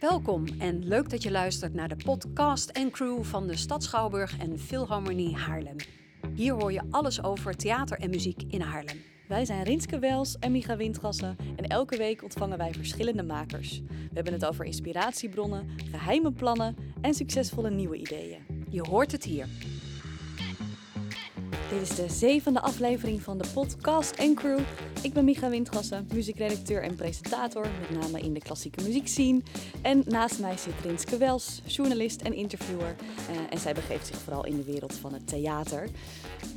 Welkom en leuk dat je luistert naar de podcast en crew van de Stad Schouwburg en Philharmonie Haarlem. Hier hoor je alles over theater en muziek in Haarlem. Wij zijn Rinske Wels en Micha Windgassen en elke week ontvangen wij verschillende makers. We hebben het over inspiratiebronnen, geheime plannen en succesvolle nieuwe ideeën. Je hoort het hier. Dit is de zevende aflevering van de podcast en crew. Ik ben Micha Windgassen, muziekredacteur en presentator, met name in de klassieke muziekscene. En naast mij zit Rinske Wels, journalist en interviewer. Eh, en zij begeeft zich vooral in de wereld van het theater.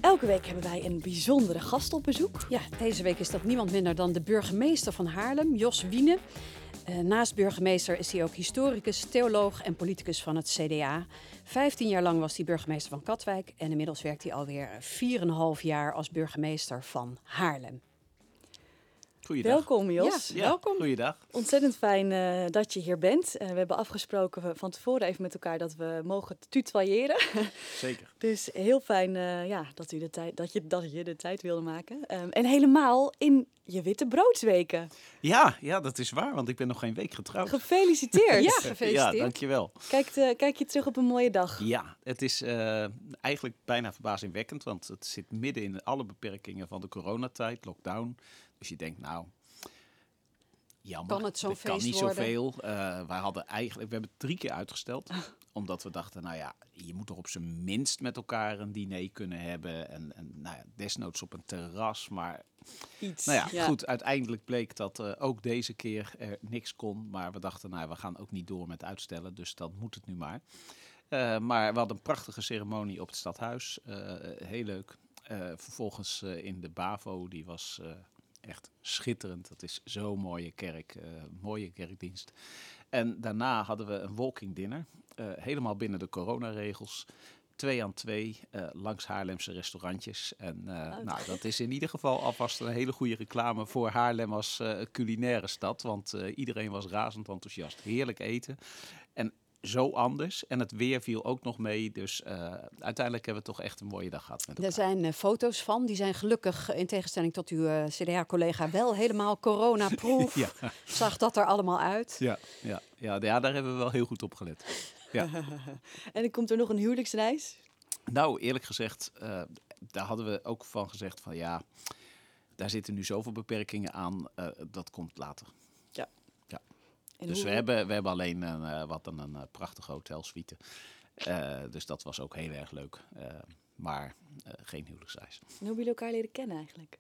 Elke week hebben wij een bijzondere gast op bezoek. Ja, deze week is dat niemand minder dan de burgemeester van Haarlem, Jos Wiene. Uh, naast burgemeester is hij ook historicus, theoloog en politicus van het CDA. Vijftien jaar lang was hij burgemeester van Katwijk en inmiddels werkt hij alweer 4,5 jaar als burgemeester van Haarlem. Goeiedag. Welkom Jos. Ja, welkom. Goeiedag. Ontzettend fijn uh, dat je hier bent. Uh, we hebben afgesproken van tevoren even met elkaar dat we mogen tutoyeren. Zeker. dus heel fijn uh, ja, dat, u de tijd, dat, je, dat je de tijd wilde maken. Um, en helemaal in je witte broodsweken. Ja, ja, dat is waar, want ik ben nog geen week getrouwd. Gefeliciteerd. ja, gefeliciteerd. Ja, dankjewel. Kijk, kijk je terug op een mooie dag? Ja, het is eigenlijk bijna verbazingwekkend, want het zit midden in alle beperkingen van de coronatijd, lockdown. Dus je denkt, nou, jammer. Kan het zo'n feest kan niet zoveel. Uh, wij hadden eigenlijk, we hebben het drie keer uitgesteld. omdat we dachten, nou ja, je moet toch op zijn minst met elkaar een diner kunnen hebben. En, en nou ja, desnoods op een terras. Maar Iets. nou ja, ja. goed, uiteindelijk bleek dat uh, ook deze keer er niks kon. Maar we dachten, nou, we gaan ook niet door met uitstellen. Dus dan moet het nu maar. Uh, maar we hadden een prachtige ceremonie op het stadhuis. heel leuk. vervolgens in de BAVO, die was echt schitterend. Dat is zo'n mooie kerk, uh, mooie kerkdienst. En daarna hadden we een walking dinner, uh, helemaal binnen de coronaregels. Twee aan twee, uh, langs Haarlemse restaurantjes. En oh. nou, dat is in ieder geval alvast een hele goede reclame voor Haarlem als culinaire stad. Want iedereen was razend enthousiast. Heerlijk eten. En zo anders. En het weer viel ook nog mee. Dus uh, uiteindelijk hebben we toch echt een mooie dag gehad. Met er zijn uh, foto's van. Die zijn gelukkig, in tegenstelling tot uw uh, CDA-collega, wel helemaal corona-proof. ja. Zag dat er allemaal uit. Ja, ja, ja, ja, daar hebben we wel heel goed op gelet. Ja. en dan komt er nog een huwelijksreis? Nou, eerlijk gezegd, daar hadden we ook van gezegd van ja, daar zitten nu zoveel beperkingen aan. dat komt later. En dus we hebben, we hebben alleen een, uh, wat een, een prachtige hotelsuite. Uh, dus dat was ook heel erg leuk. Uh, maar geen huwelijksreis. En hoe hebben jullie elkaar leren kennen eigenlijk?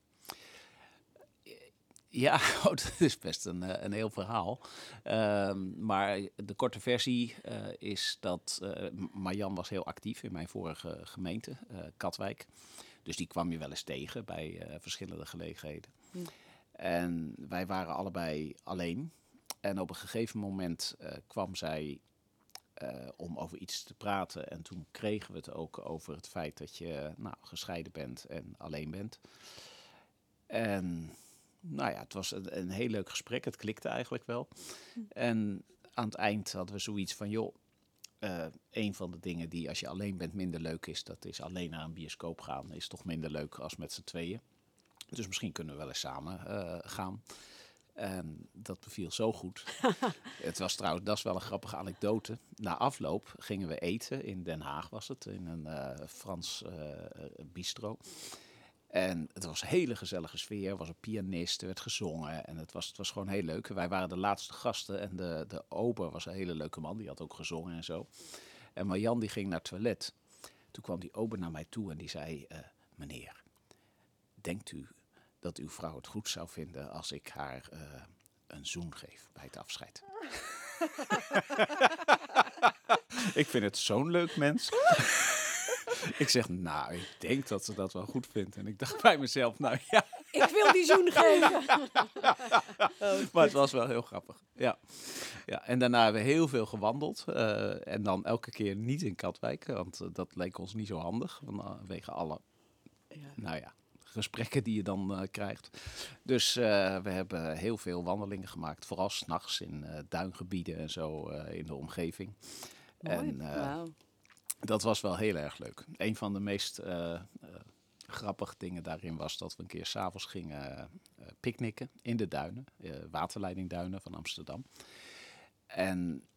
Ja, oh, dat is best een, een heel verhaal. Ehm, maar de korte versie is dat Marjan was heel actief in mijn vorige gemeente, Katwijk. Dus die kwam je wel eens tegen bij verschillende gelegenheden. Hm. En wij waren allebei alleen. En op een gegeven moment uh, kwam zij uh, om over iets te praten. En toen kregen we het ook over het feit dat je nou, gescheiden bent en alleen bent. En nou ja, het was een, een heel leuk gesprek. Het klikte eigenlijk wel. En aan het eind hadden we zoiets van, joh, uh, een van de dingen die als je alleen bent minder leuk is, dat is alleen naar een bioscoop gaan. Is toch minder leuk als met z'n tweeën. Dus misschien kunnen we wel eens samen gaan. En dat beviel zo goed. het was trouwens, dat is wel een grappige anekdote. Na afloop gingen we eten, in Den Haag was het, in een uh, Frans uh, bistro. En het was een hele gezellige sfeer, er was een pianist, er werd gezongen en het was, het was gewoon heel leuk. Wij waren de laatste gasten en de, de ober was een hele leuke man, die had ook gezongen en zo. En Marjan die ging naar het toilet. Toen kwam die ober naar mij toe en die zei, uh, meneer, denkt u dat uw vrouw het goed zou vinden als ik haar uh, een zoen geef bij het afscheid. ik vind het zo'n leuk mens. ik zeg, nou, ik denk dat ze dat wel goed vindt. En ik dacht bij mezelf, nou ja. Ik wil die zoen geven. maar het was wel heel grappig. Ja. ja. En daarna hebben we heel veel gewandeld. Uh, en dan elke keer niet in Katwijk. Want uh, dat leek ons niet zo handig. Vanwege alle, ja. nou ja, gesprekken die je dan uh, krijgt. Dus uh, we hebben heel veel wandelingen gemaakt, vooral s'nachts in uh, duingebieden en zo in de omgeving. Mooi. En wow. dat was wel heel erg leuk. Een van de meest grappige dingen daarin was dat we een keer s'avonds gingen picknicken in de duinen, waterleidingduinen van Amsterdam. en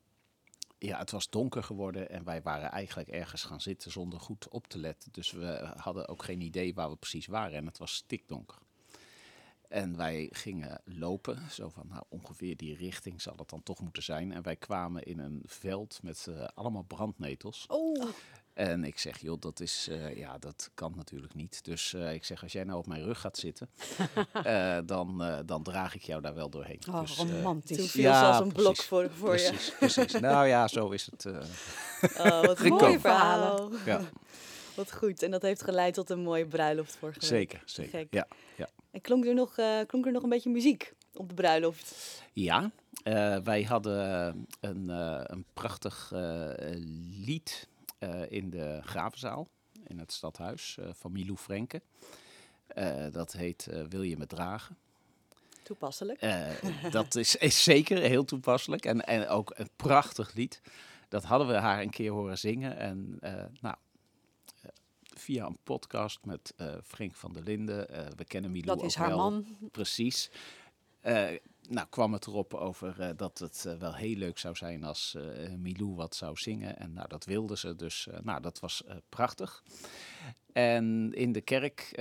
ja, het was donker geworden en wij waren eigenlijk ergens gaan zitten zonder goed op te letten. Dus we hadden ook geen idee waar we precies waren en het was stikdonker. En wij gingen lopen, zo van nou, ongeveer die richting zal het dan toch moeten zijn. En wij kwamen in een veld met uh, allemaal brandnetels. Oh. En ik zeg, joh, dat is, uh, ja, dat kan natuurlijk niet. Dus uh, ik zeg, als jij nou op mijn rug gaat zitten, uh, dan, dan draag ik jou daar wel doorheen. Oh, dus, romantisch. Toen viel ja, als een blok voor, voor precies, je. Precies, nou ja, zo is het oh, wat een mooi verhaal. Ja. Wat goed. En dat heeft geleid tot een mooie bruiloft vorige week. Zeker, zeker. Gek. Ja, ja. En klonk er, nog, klonk er nog een beetje muziek op de bruiloft? Ja, wij hadden een, een prachtig lied in de Gravenzaal, in het stadhuis uh, van Milou Frenke. Uh, dat heet Wil je me dragen? Toepasselijk. dat is, is, zeker heel toepasselijk en, en ook een prachtig lied. Dat hadden we haar een keer horen zingen. En nou, via een podcast met Frank van der Linden. we kennen Milou Dat ook is haar wel. man. Precies. Uh, nou, kwam het erop over uh, dat het uh, wel heel leuk zou zijn als Milou wat zou zingen. En nou, dat wilde ze, dus nou, dat was prachtig. En in de kerk,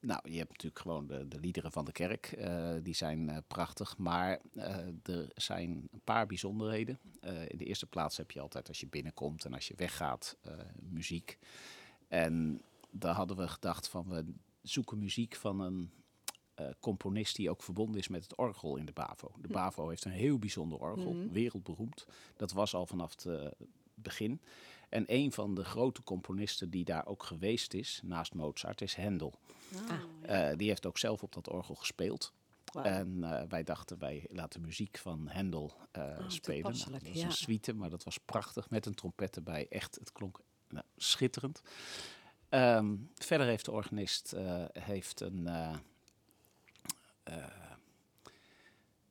nou, je hebt natuurlijk gewoon de, de liederen van de kerk, die zijn prachtig. Maar er zijn een paar bijzonderheden. in de eerste plaats heb je altijd als je binnenkomt en als je weggaat, muziek. En daar hadden we gedacht van, we zoeken muziek van een uh, componist die ook verbonden is met het orgel in de BAVO. De BAVO heeft een heel bijzonder orgel, Mhm. wereldberoemd. Dat was al vanaf het uh, begin. En een van de grote componisten die daar ook geweest is, naast Mozart, is Handel. Ah, Uh, die heeft ook zelf op dat orgel gespeeld. En eh, wij dachten, wij laten muziek van Handel eh, Oh, spelen. Nou, dat was ja. een suite, maar dat was prachtig. Met een trompet erbij. Echt, het klonk nou, schitterend. Ehm, verder heeft de organist eh, heeft een, eh, eh,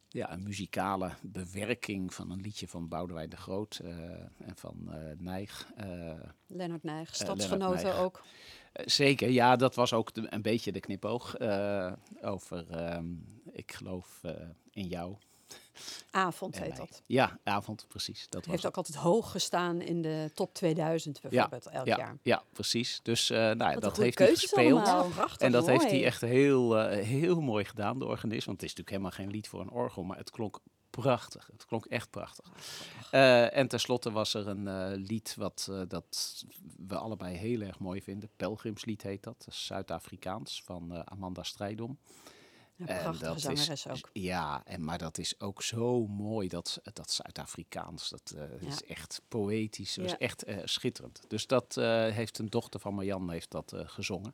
ja, een muzikale bewerking van een liedje van Boudewijn de Groot eh, en van eh Nijg. eh, Lennart Nijg, stadsgenoten Nijg. ook. eh, Zeker, ja, dat was ook de- een beetje de knipoog eh, over ehm, Ik geloof eh, in jou. Avond heet dat. Ja, avond, precies. Dat was Heeft het. ook altijd hoog gestaan in de top 2000 bijvoorbeeld elk ja, jaar. ja, precies. Dus eh, nou, ja, dat heeft hij gespeeld. allemaal. Ja, prachtig. En dat heeft hij echt heel, eh, heel mooi gedaan, de organist. Want het is natuurlijk helemaal geen lied voor een orgel, maar het klonk prachtig. Het klonk echt prachtig. Eh, en tenslotte was er een lied wat dat we allebei heel erg mooi vinden. Pelgrimslied heet dat. Dat Zuid-Afrikaans van Amanda Strijdom. En prachtige dat is- zangeres ook. Ja, en, maar dat is ook zo mooi, dat, dat Zuid-Afrikaans. Dat eh, Ja. is echt poëtisch, dat is Ja. echt eh, schitterend. Dus dat eh, heeft een dochter van Marjan heeft dat gezongen.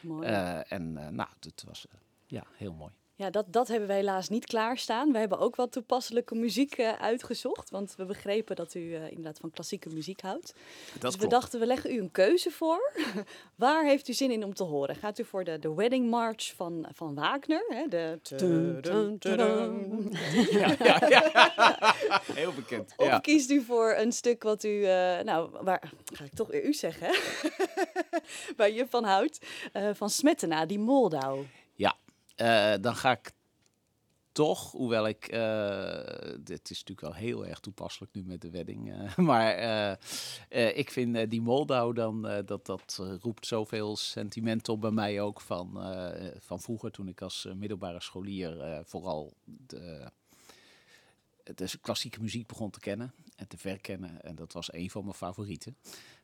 Mooi. En nou, het was ja, heel mooi. Ja, dat, dat hebben we helaas niet klaarstaan. We hebben ook wat toepasselijke muziek eh, uitgezocht. Want we begrepen dat u eh, inderdaad van klassieke muziek houdt. Dat dus we klopt. dachten, we leggen u een keuze voor. Waar heeft u zin in om te horen? Gaat u voor de, de Wedding March van, van Wagner? Hè? De ja, ja, ja. Heel bekend. Of Ja. kiest u voor een stuk wat u, eh, nou, waar ga ik toch weer u zeggen, waar je van houdt, eh, van Smettena, die Moldau. Eh, dan ga ik toch, hoewel ik, eh, dit is natuurlijk wel heel erg toepasselijk nu met de wedding, eh, maar ik vind die Moldau dan, dat, dat roept zoveel sentiment op bij mij ook van, van vroeger toen ik als middelbare scholier vooral de, de klassieke muziek begon te kennen en te verkennen en dat was een van mijn favorieten.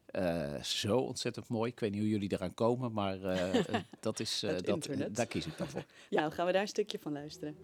Eh, zo ontzettend mooi. Ik weet niet hoe jullie eraan komen, maar eh, dat is, eh, dat, daar kies ik dan voor. Ja, gaan we daar een stukje van luisteren.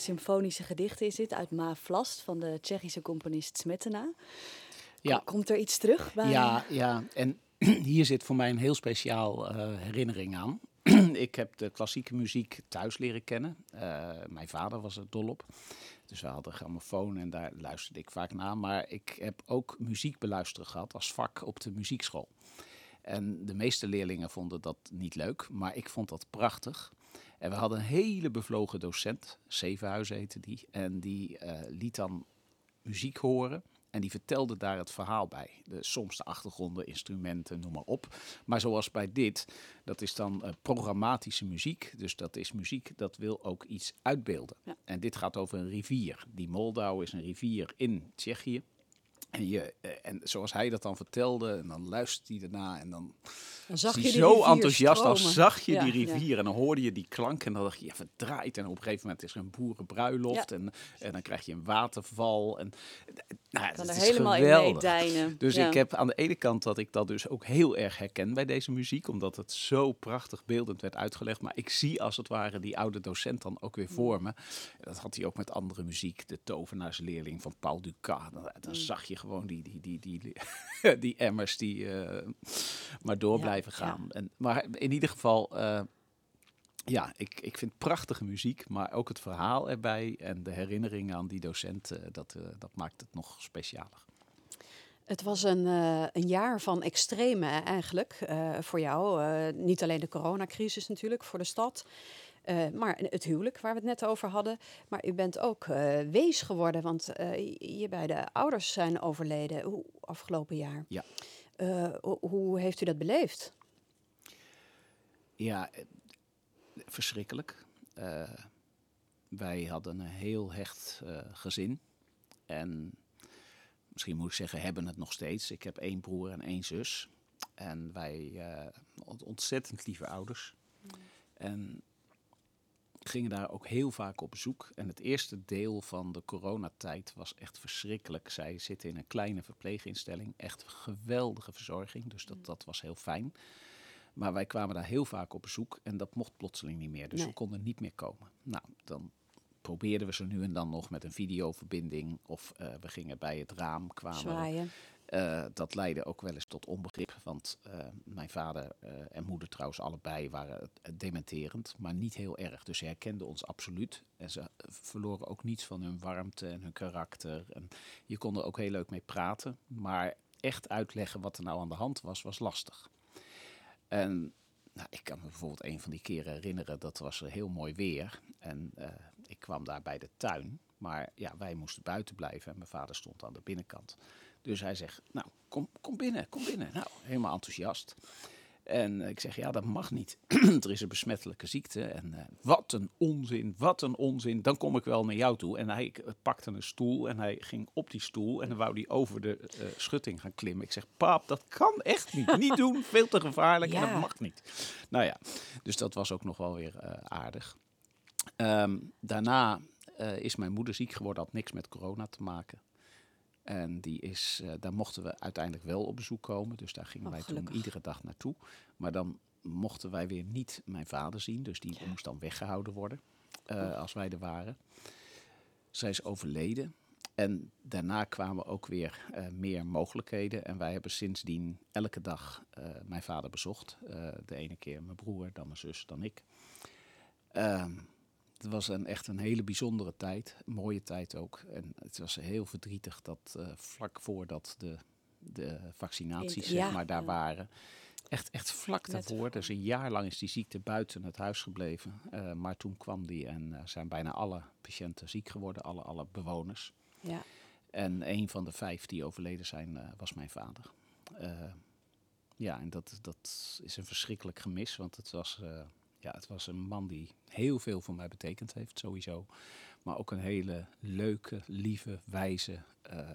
Symfonische gedichten is dit, uit Ma Vlast van de Tsjechische componist Smetana. Ja. Komt er iets terug bij? Ja, ja, en hier zit voor mij een heel speciaal eh, herinnering aan. ik heb de klassieke muziek thuis leren kennen. Eh, mijn vader was er dol op. Dus we hadden grammofoon en daar luisterde ik vaak naar. Maar ik heb ook muziek beluisteren gehad als vak op de muziekschool. En de meeste leerlingen vonden dat niet leuk, maar ik vond dat prachtig. En we hadden een hele bevlogen docent, Zevenhuizen heette die. En die eh, liet dan muziek horen. En die vertelde daar het verhaal bij. De, soms de achtergronden, instrumenten, noem maar op. Maar zoals bij dit, dat is dan uh, programmatische muziek. Dus dat is muziek dat wil ook iets uitbeelden. Ja. En dit gaat over een rivier. Die Moldau is een rivier in Tsjechië. En, je, eh, en zoals hij dat dan vertelde, en dan luisterde hij erna en dan Dan zag je zo enthousiast. Dan stromen. zag je Ja, die ja. rivier en dan hoorde je die klank en dan dacht je, ja, verdraaid. En op een gegeven moment is er een boerenbruiloft Ja. en, en dan krijg je een waterval. En, nou, ja, kan dat is helemaal geweldig. Dus ik heb aan de ene kant dat ik dat dus ook heel erg herken bij deze muziek, omdat het zo prachtig beeldend werd uitgelegd. Maar ik zie als het ware die oude docent dan ook weer Mm. voor me. Dat had hij ook met andere muziek, de tovenaarsleerling van Paul Dukas. Dan, dan Mm. zag je gewoon die, die, die, die, die emmers die eh, maar door Ja, blijven ja. gaan. En, maar in ieder geval, eh, ja, ik, ik vind prachtige muziek, maar ook het verhaal erbij en de herinnering aan die docent, eh, dat, dat maakt het nog specialer. Het was een, een jaar van extreme eigenlijk voor jou. Niet alleen de coronacrisis natuurlijk voor de stad, eh, maar het huwelijk waar we het net over hadden. Maar u bent ook eh, wees geworden, want eh, je beide ouders zijn overleden hoe, afgelopen jaar. Ja. Ho- hoe heeft u dat beleefd? Ja, verschrikkelijk. Wij hadden een heel hecht gezin. En misschien moet ik zeggen, hebben het nog steeds. Ik heb één broer en één zus. En wij ont- ontzettend lieve ouders. En gingen daar ook heel vaak op bezoek. En het eerste deel van de coronatijd was echt verschrikkelijk. Zij zitten in een kleine verpleeginstelling. Echt geweldige verzorging. Dus dat, dat was heel fijn. Maar wij kwamen daar heel vaak op bezoek en dat mocht plotseling niet meer. Dus Nee. we konden niet meer komen. Nou, dan probeerden we ze nu en dan nog met een videoverbinding. Of eh, we gingen bij het raam, kwamen Zwaaien. Eh, dat leidde ook wel eens tot onbegrip. Want eh, mijn vader eh, en moeder trouwens allebei waren dementerend, maar niet heel erg. Dus ze herkenden ons absoluut. En ze verloren ook niets van hun warmte en hun karakter. En je kon er ook heel leuk mee praten. Maar echt uitleggen wat er nou aan de hand was, was lastig. En nou, ik kan me bijvoorbeeld een van die keren herinneren, dat was heel mooi weer. En ik kwam daar bij de tuin. Maar ja, wij moesten buiten blijven en mijn vader stond aan de binnenkant. Dus hij zegt, nou, kom, kom binnen, kom binnen. Nou, helemaal enthousiast. En ik zeg, ja, dat mag niet. er is een besmettelijke ziekte. En eh, wat een onzin, wat een onzin. Dan kom ik wel naar jou toe. En hij pakte een stoel en hij ging op die stoel. En dan wou hij over de eh, schutting gaan klimmen. Ik zeg, pap, dat kan echt niet. Niet doen, veel te gevaarlijk en dat mag niet. Nou ja, dus dat was ook nog wel weer eh, aardig. Ehm, daarna is mijn moeder ziek geworden, had niks met corona te maken. En die is, eh, daar mochten we uiteindelijk wel op bezoek komen. Dus daar gingen Oh, wij gelukkig. toen iedere dag naartoe. Maar dan mochten wij weer niet mijn vader zien. Dus die moest dan weggehouden worden eh, als wij er waren. Zij is overleden. En daarna kwamen ook weer eh, meer mogelijkheden. En wij hebben sindsdien elke dag mijn vader bezocht. De ene keer mijn broer, dan mijn zus, dan ik. Ehm, het was een, echt een hele bijzondere tijd. Een mooie tijd ook. En het was heel verdrietig dat eh, vlak voordat de, de vaccinaties Ja, zeg maar, daar ja. waren. Echt, echt vlak daarvoor. Dus een jaar lang is die ziekte buiten het huis gebleven. Eh, maar toen kwam die en eh, zijn bijna alle patiënten ziek geworden. Alle, alle bewoners. Ja. En een van de vijf die overleden zijn, was mijn vader. Ja, en dat, dat is een verschrikkelijk gemis, want het was, ja, het was een man die heel veel voor mij betekend heeft, sowieso. Maar ook een hele leuke, lieve, wijze eh,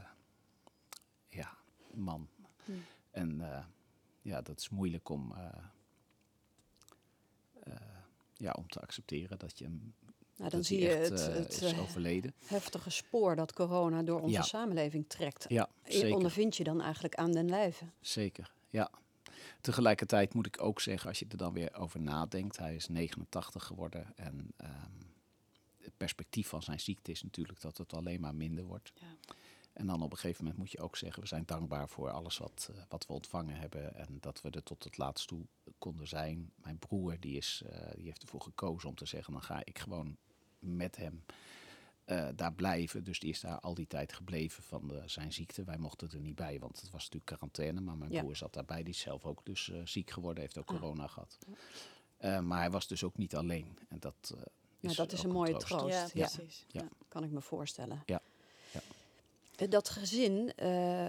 ja, man. Hmm. En eh, ja, dat is moeilijk om, eh, ja, om te accepteren dat je hem Nou, dan zie je het, het overleden. heftige spoor dat corona door onze Ja. samenleving trekt. Ja, zeker. ondervind je dan eigenlijk aan den lijve. Zeker, ja. Tegelijkertijd moet ik ook zeggen, als je er dan weer over nadenkt, hij is 89 geworden en ehm, het perspectief van zijn ziekte is natuurlijk dat het alleen maar minder wordt. Ja. En dan op een gegeven moment moet je ook zeggen, we zijn dankbaar voor alles wat, uh, wat we ontvangen hebben. En dat we er tot het laatst toe konden zijn. Mijn broer die is, uh, die heeft ervoor gekozen om te zeggen, dan ga ik gewoon met hem uh, daar blijven. Dus die is daar al die tijd gebleven van de, zijn ziekte. Wij mochten er niet bij, want het was natuurlijk quarantaine. Maar mijn Ja. broer zat daarbij. Die is zelf ook dus eh, ziek geworden, heeft ook Ah. corona gehad. Eh, maar hij was dus ook niet alleen. En dat, eh, Nou, dat is een mooie troost. troost. Ja, Ja. precies. Ja. Ja. Kan ik me voorstellen. Ja. Ja. Eh, Dat gezin eh,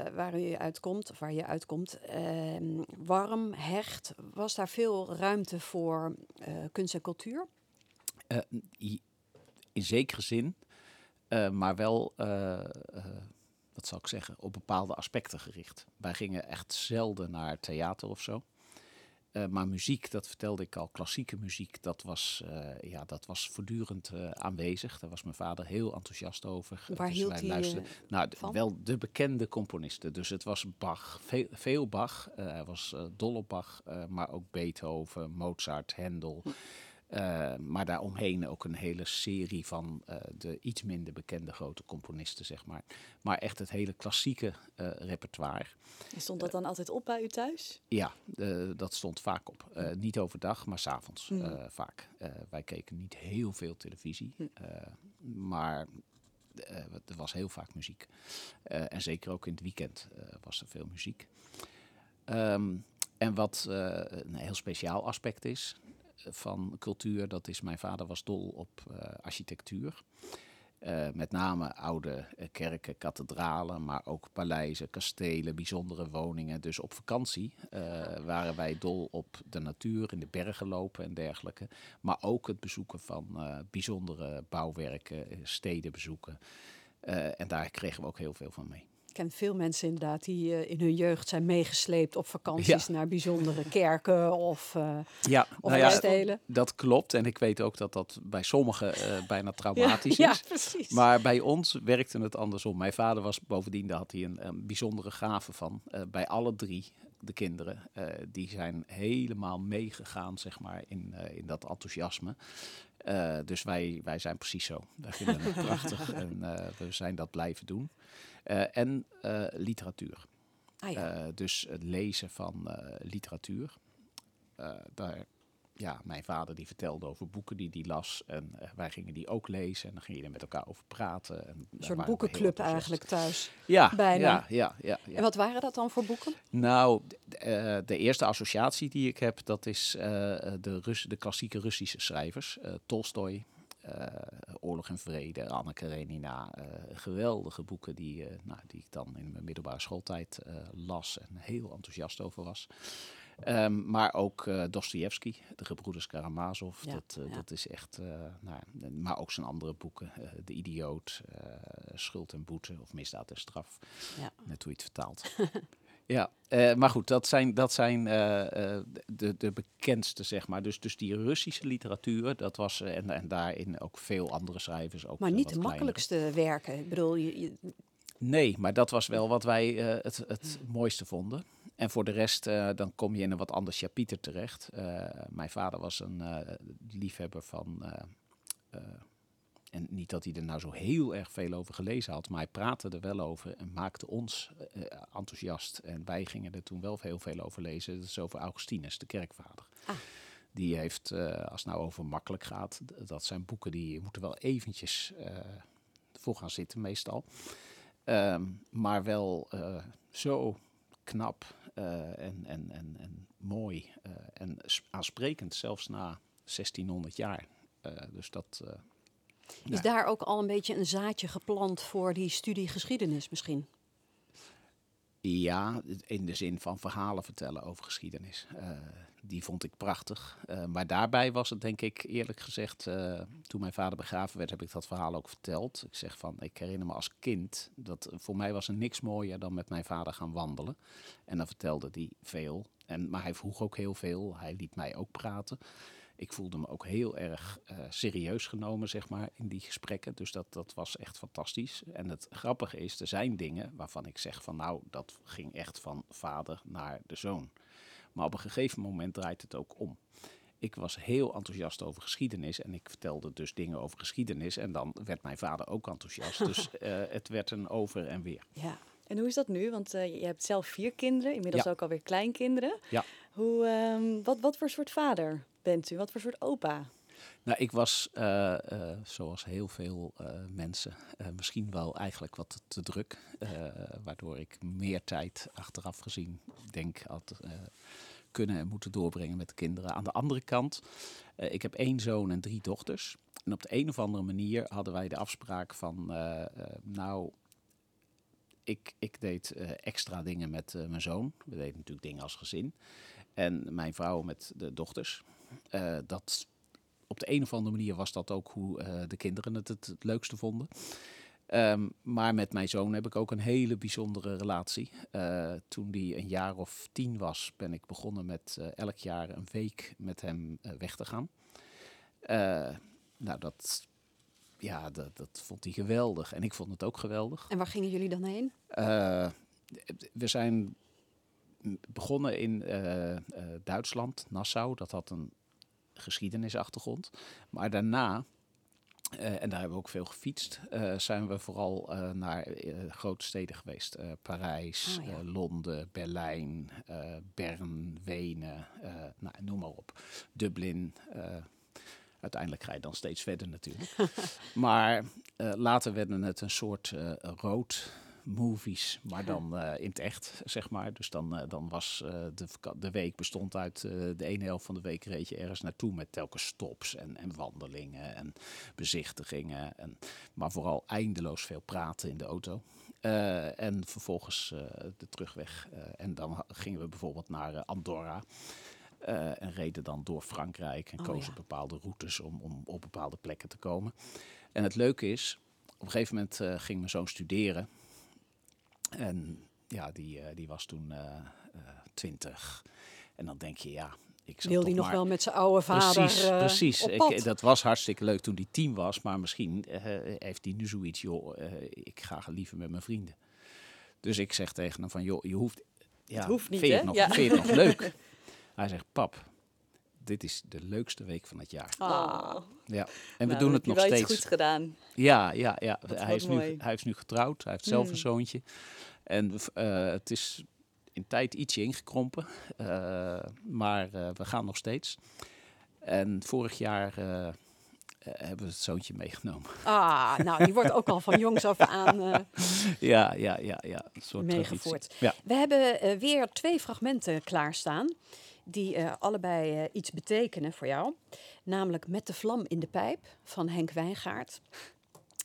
waar u uitkomt, of waar je uitkomt, ehm, warm, hecht, was daar veel ruimte voor eh, kunst en cultuur? Eh, in zekere zin, eh, maar wel, eh, eh, wat zal ik zeggen, op bepaalde aspecten gericht. Wij gingen echt zelden naar theater of zo. Maar muziek, dat vertelde ik al, klassieke muziek, dat was, ja, dat was voortdurend aanwezig. Daar was mijn vader heel enthousiast over. Waar dus hield wij hij luisterden- nou, van? wel de bekende componisten. Dus het was Bach, veel, veel Bach. Hij was dol op Bach, maar ook Beethoven, Mozart, Handel. Hm. Eh, maar daaromheen ook een hele serie van eh, de iets minder bekende grote componisten, zeg maar. Maar echt het hele klassieke eh, repertoire. En Stond dat dan altijd op bij u thuis? Ja, dat stond vaak op. Eh, niet overdag, maar s'avonds Mm. vaak. Wij keken niet heel veel televisie, Hm. maar er was heel vaak muziek. En zeker ook in het weekend was er veel muziek. Ehm, en wat een heel speciaal aspect is van cultuur, dat is mijn vader was dol op eh, architectuur. Eh, met name oude eh, kerken, kathedralen, maar ook paleizen, kastelen, bijzondere woningen. Dus op vakantie waren wij dol op de natuur, in de bergen lopen en dergelijke. Maar ook het bezoeken van bijzondere bouwwerken, steden bezoeken. En daar kregen we ook heel veel van mee. Ik ken veel mensen inderdaad die eh, in hun jeugd zijn meegesleept op vakanties naar bijzondere kerken of, eh Ja, of nou ja, dat klopt. En ik weet ook dat dat bij sommigen eh, bijna traumatisch ja, is. precies. Maar bij ons werkte het andersom. Mijn vader was bovendien, daar had hij een, een bijzondere gave van. Bij alle drie, de kinderen, die zijn helemaal meegegaan, zeg maar, in, in dat enthousiasme. Dus wij, wij zijn precies zo. Wij vinden het prachtig en we zijn dat blijven doen. Eh, en eh, literatuur. ah, ja. Eh, dus het lezen van literatuur. Daar, ja, mijn vader die vertelde over boeken die hij las. En wij gingen die ook lezen. En dan ging je er met elkaar over praten. En een soort we boekenclub eigenlijk thuis. Ja, bijna. Ja, ja, ja, ja. En wat waren dat dan voor boeken? Nou, d- eh, de eerste associatie die ik heb, dat is de, Rus de klassieke Russische schrijvers. Tolstoy, eh, Oorlog en Vrede, Anna Karenina. eh, geweldige boeken die, eh, nou, die ik dan in mijn middelbare schooltijd eh, las en heel enthousiast over was. Ehm, maar ook eh Dostoevsky, de gebroeders Karamazov. Ja, dat, eh, ja. dat is echt, eh, nou, maar ook zijn andere boeken. eh, de Idioot, eh, Schuld en Boete of Misdaad en Straf. Ja. Net hoe je het vertaalt. Ja, eh, maar goed, dat zijn, dat zijn eh, eh, de, de bekendste, zeg maar. Dus, dus die Russische literatuur, dat was, en, en daarin ook veel andere schrijvers. Ook Maar niet de kleinere. makkelijkste werken. Ik bedoel, je, je- Nee, maar dat was wel wat wij het, het mooiste vonden. En voor de rest, dan kom je in een wat ander chapiter terecht. Mijn vader was een liefhebber van... eh, eh, en niet dat hij er nou zo heel erg veel over gelezen had, maar hij praatte er wel over en maakte ons eh, enthousiast. En wij gingen er toen wel heel veel over lezen. Dat is over Augustinus, de kerkvader. Ah. Die heeft, eh, als het nou over makkelijk gaat, dat zijn boeken die je moet er wel eventjes eh, voor gaan zitten meestal. Ehm, maar wel eh, zo knap eh, en, en, en, en mooi eh, en aansprekend, zelfs na 1600 jaar. Eh, dus dat, is daar ook al een beetje een zaadje geplant voor die studie geschiedenis misschien? Ja, in de zin van verhalen vertellen over geschiedenis. Eh, die vond ik prachtig. Eh, maar daarbij was het denk ik eerlijk gezegd, eh, toen mijn vader begraven werd, heb ik dat verhaal ook verteld. Ik zeg van, ik herinner me als kind, dat voor mij was er niks mooier dan met mijn vader gaan wandelen. En dan vertelde hij veel. En, maar hij vroeg ook heel veel. Hij liet mij ook praten. Ik voelde me ook heel erg eh, serieus genomen, zeg maar, in die gesprekken. Dus dat, dat was echt fantastisch. En het grappige is, er zijn dingen waarvan ik zeg van nou, dat ging echt van vader naar de zoon. Maar op een gegeven moment draait het ook om. ik was heel enthousiast over geschiedenis. En ik vertelde dus dingen over geschiedenis. En dan werd mijn vader ook enthousiast. dus eh, het werd een over en weer. Ja. En hoe is dat nu? Want uh, je hebt zelf vier kinderen, inmiddels Ja. ook alweer kleinkinderen. Ja. Hoe, ehm, wat, wat voor soort vader bent u? Wat voor soort opa? Nou, ik was, eh, eh, zoals heel veel eh, mensen, misschien wel eigenlijk wat te druk. waardoor ik meer tijd achteraf gezien, denk, had kunnen en moeten doorbrengen met de kinderen. Aan de andere kant, ik heb één zoon en drie dochters. En op de een of andere manier hadden wij de afspraak van, nou, ik, ik deed extra dingen met mijn zoon. We deden natuurlijk dingen als gezin. En mijn vrouw met de dochters. Eh, dat op de een of andere manier was dat ook hoe eh, de kinderen het, het het leukste vonden. Ehm, maar met mijn zoon heb ik ook een hele bijzondere relatie. Eh, toen die een jaar of tien was, ben ik begonnen met elk jaar een week met hem weg te gaan. Nou, dat, ja, dat, dat vond hij geweldig. En ik vond het ook geweldig. En waar gingen jullie dan heen? We zijn begonnen in eh, eh, Duitsland, Nassau. Dat had een geschiedenisachtergrond. Maar daarna, eh, en daar hebben we ook veel gefietst, zijn we vooral naar grote steden geweest. Parijs, ja. eh, Londen, Berlijn, Bern, Wenen, nou, noem maar op. Dublin. uiteindelijk ga je dan steeds verder natuurlijk. maar later werden het een soort road movies, maar dan eh, in het echt, zeg maar. Dus dan, eh, dan was eh, de, de week bestond uit de ene helft van de week reed je ergens naartoe met telkens stops en, en wandelingen en bezichtigingen. En, maar vooral eindeloos veel praten in de auto. En vervolgens de terugweg. En dan gingen we bijvoorbeeld naar Andorra. eh, en reden dan door Frankrijk en Oh, kozen ja. bepaalde routes om, om op bepaalde plekken te komen. En het leuke is, op een gegeven moment ging mijn zoon studeren. En ja, die, eh, die was toen eh, eh, twintig. en dan denk je, ja, ik zal Wil die nog maar... wel met zijn oude vader Precies, precies. Ik, dat was hartstikke leuk toen hij tien was, maar misschien heeft hij nu zoiets, joh, ik ga liever met mijn vrienden. Dus ik zeg tegen hem van, joh, je hoeft, ja, hoeft niet, vind je hè? het nog, Ja. vind je het nog leuk? Hij zegt, pap, dit is de leukste week van het jaar. Ah. Ja, en we Nou, doen het nog steeds. goeds gedaan. Ja, ja, ja. Hij, is nu, hij is nu getrouwd. Hij heeft zelf Hmm. een zoontje. En eh, het is in tijd ietsje ingekrompen. eh, maar eh, we gaan nog steeds. En vorig jaar hebben we het zoontje meegenomen. Ah, nou, die wordt ook al van jongs af aan eh, ja, ja, ja, ja. Een soort meegevoerd. Ja. We hebben weer twee fragmenten klaarstaan. Die eh, allebei eh, iets betekenen voor jou. Namelijk Met de vlam in de pijp van Henk Wijngaard.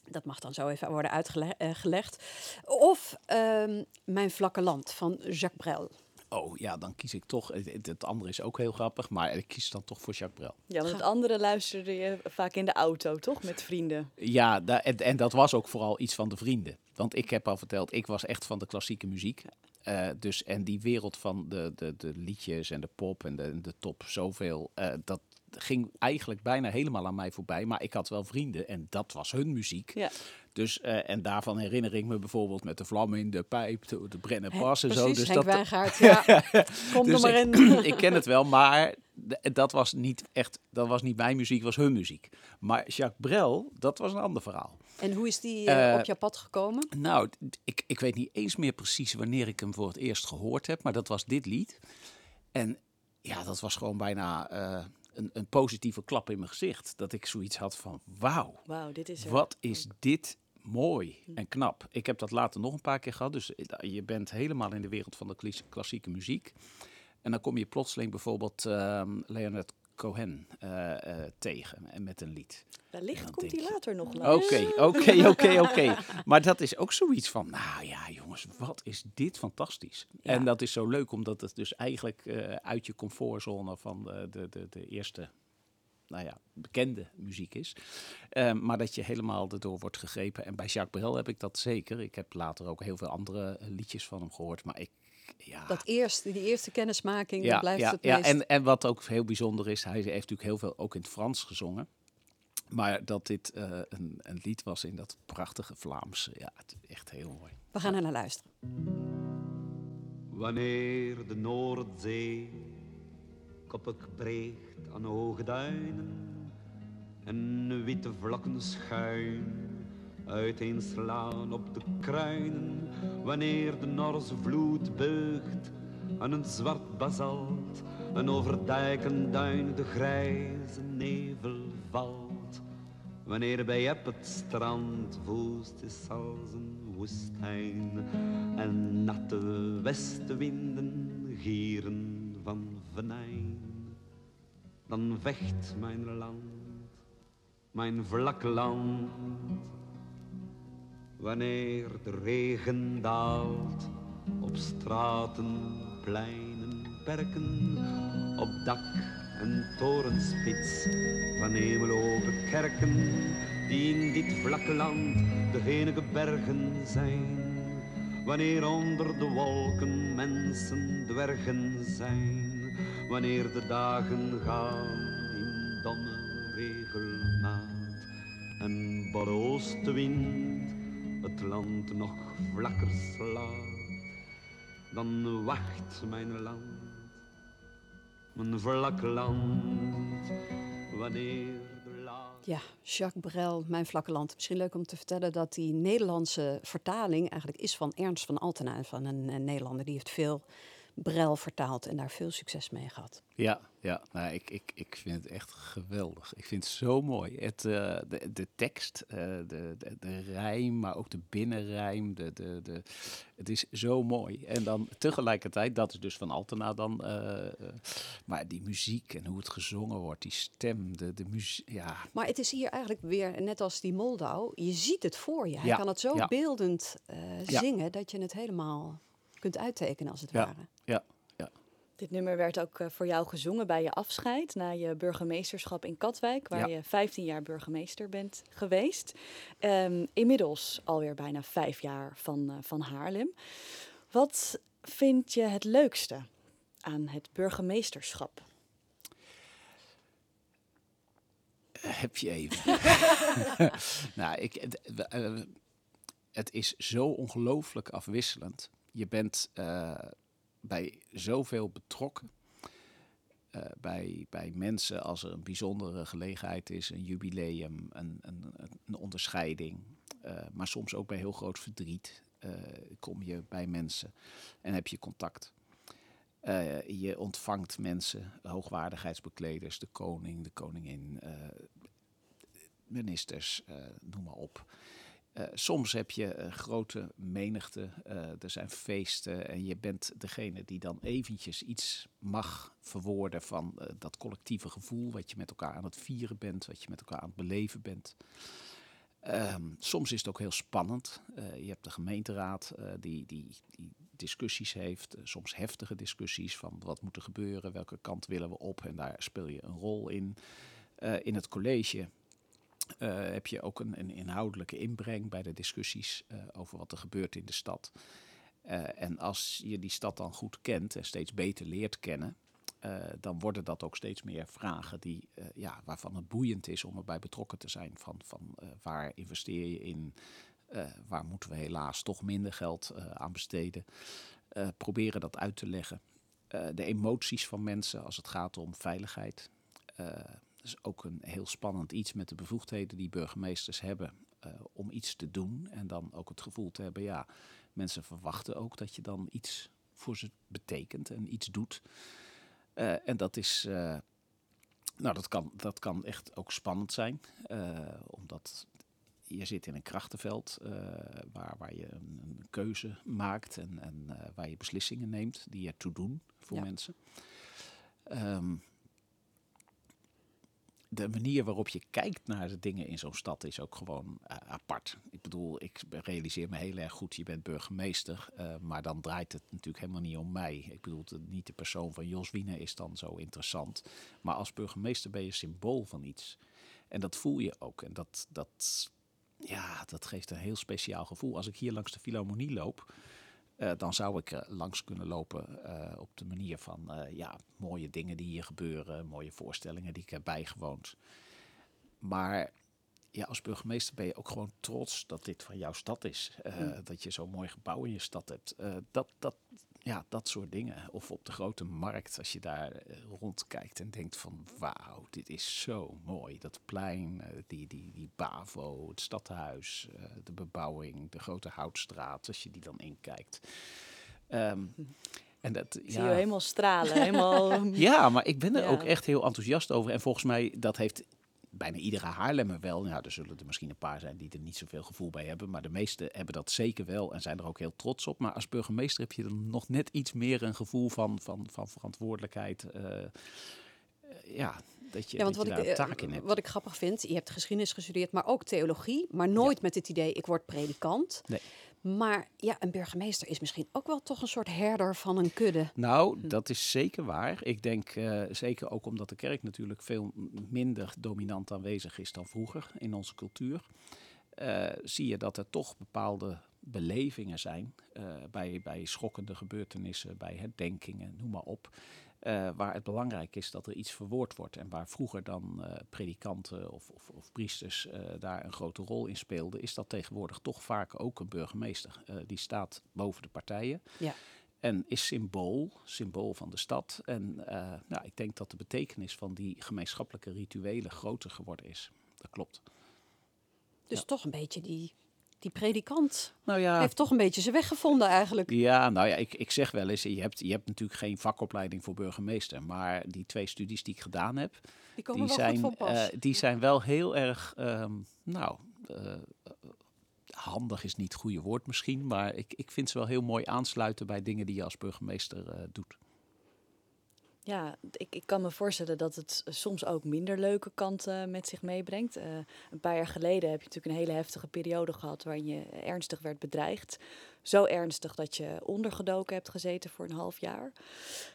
Dat mag dan zo even worden uitgelegd. Of ehm, Mijn vlakke land van Jacques Brel. Oh ja, dan kies ik toch. Het, het- het andere is ook heel grappig, maar ik kies dan toch voor Jacques Brel. Ja, want het andere luisterde je vaak in de auto, toch? Met vrienden. Ja, da- en, en dat was ook vooral iets van de vrienden. Want ik heb al verteld, ik was echt van de klassieke muziek. Eh, dus, en die wereld van de, de, de liedjes en de pop en de, de top, zoveel, eh, dat ging eigenlijk bijna helemaal aan mij voorbij. Maar ik had wel vrienden en dat was hun muziek. Ja. Dus, eh, en daarvan herinner ik me bijvoorbeeld met de vlammen in de pijp, de, de Brenner Pas en zo. Dus Henk dat, Wijngaard. Ja, kom dus er maar ik, in. ik ken het wel, maar dat was niet echt, dat was niet mijn muziek, was hun muziek. Maar Jacques Brel, dat was een ander verhaal. En hoe is die eh, Eh, op jouw pad gekomen? Nou, ik, ik weet niet eens meer precies wanneer ik hem voor het eerst gehoord heb, maar dat was dit lied. En ja, dat was gewoon bijna eh, een, een positieve klap in mijn gezicht. Dat ik zoiets had van, wauw, Wauw, dit is er. wat is dit mooi en knap. Ik heb dat later nog een paar keer gehad, dus je bent helemaal in de wereld van de klas- klassieke muziek. En dan kom je plotseling bijvoorbeeld ehm, Leonard Cohen eh, eh, tegen en met een lied. Wellicht komt hij later nog langs. Oké, oké, oké, oké. Maar dat is ook zoiets van, nou ja, jongens, wat is dit fantastisch. Ja. En dat is zo leuk, omdat het dus eigenlijk eh, uit je comfortzone van de, de, de, de eerste, nou ja, bekende muziek is. Ehm, maar dat je helemaal erdoor wordt gegrepen. En bij Jacques Brel heb ik dat zeker. Ik heb later ook heel veel andere liedjes van hem gehoord, maar ik, ja... Dat eerste, die eerste kennismaking, dat Ja, blijft ja, het ja meest... en, en wat ook heel bijzonder is, hij heeft natuurlijk heel veel ook in het Frans gezongen. Maar dat dit eh, een, een lied was in dat prachtige Vlaams, ja, het is echt heel mooi. We gaan er naar luisteren. Wanneer de Noordzee koppig breekt aan hoge duinen en witte vlokken schuin uiteenslaan op de kruinen wanneer de Norse vloed beugt aan een zwart basalt en over dijken duin de grijze nevel valt. Wanneer bij Ep het strand woest is als een woestijn en natte westenwinden gieren van venijn dan vecht mijn land mijn vlakke land wanneer de regen daalt op straten, pleinen, perken, op dak en torenspits van hemelhoge kerken, die in dit vlakke land de enige bergen zijn. Wanneer onder de wolken mensen dwergen zijn, wanneer de dagen gaan in domme regelmaat en barre oostenwind het land nog vlakker slaat, dan wacht mijn land, mijn vlakke land, wanneer. Ja, Jacques Brel, Mijn Vlakke Land. Misschien leuk om te vertellen dat die Nederlandse vertaling eigenlijk is van Ernst van Altena, van een, een Nederlander die heeft veel Brel vertaald en daar veel succes mee gehad. Ja, ja nou, ik, ik, ik vind het echt geweldig. Ik vind het zo mooi. Het, uh, de, de tekst, uh, de, de, de rijm, maar ook de binnenrijm. De, de, de, het is zo mooi. En dan tegelijkertijd, dat is dus van Altena dan. Uh, maar die muziek en hoe het gezongen wordt, die stem, de, de muziek. Ja. Maar het is hier eigenlijk weer, net als die Moldau, je ziet het voor je. Hij Ja, kan het zo ja. beeldend Ja. zingen dat je het helemaal kunt uittekenen als het Ja. ware. Ja, ja. Dit nummer werd ook eh, voor jou gezongen bij je afscheid na je burgemeesterschap in Katwijk, waar Ja. je 15 jaar burgemeester bent geweest. Ehm, inmiddels alweer bijna vijf jaar van, eh, van Haarlem. Wat vind je het leukste aan het burgemeesterschap? Heb je even. nou, ik, eh, het is zo ongelooflijk afwisselend. Je bent eh, bij zoveel betrokken. Eh, bij, bij mensen als er een bijzondere gelegenheid is, een jubileum, een, een, een onderscheiding. eh, maar soms ook bij heel groot verdriet kom je bij mensen en heb je contact. Je ontvangt mensen, hoogwaardigheidsbekleders, de koning, de koningin, ministers, noem maar op. Eh, soms heb je grote menigte, eh, er zijn feesten en je bent degene die dan eventjes iets mag verwoorden van eh, dat collectieve gevoel wat je met elkaar aan het vieren bent, wat je met elkaar aan het beleven bent. Ehm, soms is het ook heel spannend. Je hebt de gemeenteraad die, die, die discussies heeft, soms heftige discussies van wat moet er gebeuren, welke kant willen we op en daar speel je een rol in. In het college heb je ook een, een inhoudelijke inbreng bij de discussies eh, over wat er gebeurt in de stad. Eh, en als je die stad dan goed kent en steeds beter leert kennen, eh, dan worden dat ook steeds meer vragen die, eh, ja, waarvan het boeiend is om erbij betrokken te zijn. Van, van eh, waar investeer je in? Eh, waar moeten we helaas toch minder geld eh, aan besteden? Eh, proberen dat uit te leggen. Eh, de emoties van mensen als het gaat om veiligheid. Dat is ook een heel spannend iets met de bevoegdheden die burgemeesters hebben eh, om iets te doen. En dan ook het gevoel te hebben, ja, mensen verwachten ook dat je dan iets voor ze betekent en iets doet. Eh, en dat is, eh, nou, dat kan, dat kan echt ook spannend zijn, omdat je zit in een krachtenveld waar, waar je een, een keuze maakt en, en waar je beslissingen neemt die ertoe doen voor Ja. mensen. Ehm, de manier waarop je kijkt naar de dingen in zo'n stad is ook gewoon eh, apart. Ik bedoel, ik realiseer me heel erg goed, je bent burgemeester, eh, maar dan draait het natuurlijk helemaal niet om mij. Ik bedoel, niet de persoon van Jos Wiener is dan zo interessant. Maar als burgemeester ben je symbool van iets. En dat voel je ook. En dat, dat, ja, dat geeft een heel speciaal gevoel. Als ik hier langs de Philharmonie loop, eh, dan zou ik er langs kunnen lopen eh, op de manier van eh, ja, mooie dingen die hier gebeuren, mooie voorstellingen die ik heb bijgewoond. Maar ja, als burgemeester ben je ook gewoon trots dat dit van jouw stad is. Eh, Dat je zo'n mooi gebouw in je stad hebt. Eh, dat, dat, ja, dat soort dingen. Of op de grote markt, als je daar eh, rondkijkt en denkt van wauw, dit is zo mooi. Dat plein, eh, die, die, die Bavo, het stadhuis, eh, de bebouwing, de grote houtstraat, als je die dan inkijkt. Ehm, en dat, Ik zie je helemaal stralen, helemaal... ja, maar ik ben er Ja. ook echt heel enthousiast over. En volgens mij, dat heeft bijna iedere Haarlemmer wel. Nou, er zullen er misschien een paar zijn die er niet zoveel gevoel bij hebben. Maar de meesten hebben dat zeker wel en zijn er ook heel trots op. Maar als burgemeester heb je er nog net iets meer een gevoel van, van, van verantwoordelijkheid. eh, ja, dat je, Ja, want dat wat je ik, eh, taak in hebt. wat ik grappig vind, je hebt geschiedenis gestudeerd, maar ook theologie. Maar nooit met het idee, ik word predikant. Nee. Maar ja, een burgemeester is misschien ook wel toch een soort herder van een kudde. Nou, dat is zeker waar. Ik denk eh, zeker ook omdat de kerk natuurlijk veel minder dominant aanwezig is dan vroeger in onze cultuur. eh, zie je dat er toch bepaalde belevingen zijn eh, bij, bij schokkende gebeurtenissen, bij herdenkingen, noem maar op. eh, waar het belangrijk is dat er iets verwoord wordt. En waar vroeger dan eh, predikanten of, of, of priesters eh, daar een grote rol in speelden, is dat tegenwoordig toch vaak ook een burgemeester. Die staat boven de partijen. Ja. En is symbool, symbool van de stad. En nou, ik denk dat de betekenis van die gemeenschappelijke rituelen groter geworden is. Dat klopt. Dus Ja. toch een beetje die, die predikant Nou ja, heeft toch een beetje zijn weg gevonden eigenlijk. ja, nou ja, ik, ik zeg wel eens, je hebt, je hebt natuurlijk geen vakopleiding voor burgemeester. Maar die twee studies die ik gedaan heb, Die komen die wel goed zijn, van pas. eh, die zijn wel heel erg, ehm, nou, eh, handig is niet het goede woord misschien. Maar ik, ik vind ze wel heel mooi aansluiten bij dingen die je als burgemeester eh, doet. Ja, ik, ik kan me voorstellen dat het soms ook minder leuke kanten met zich meebrengt. Eh, een paar jaar geleden heb je natuurlijk een hele heftige periode gehad waarin je ernstig werd bedreigd. Zo ernstig dat je ondergedoken hebt gezeten voor een half jaar.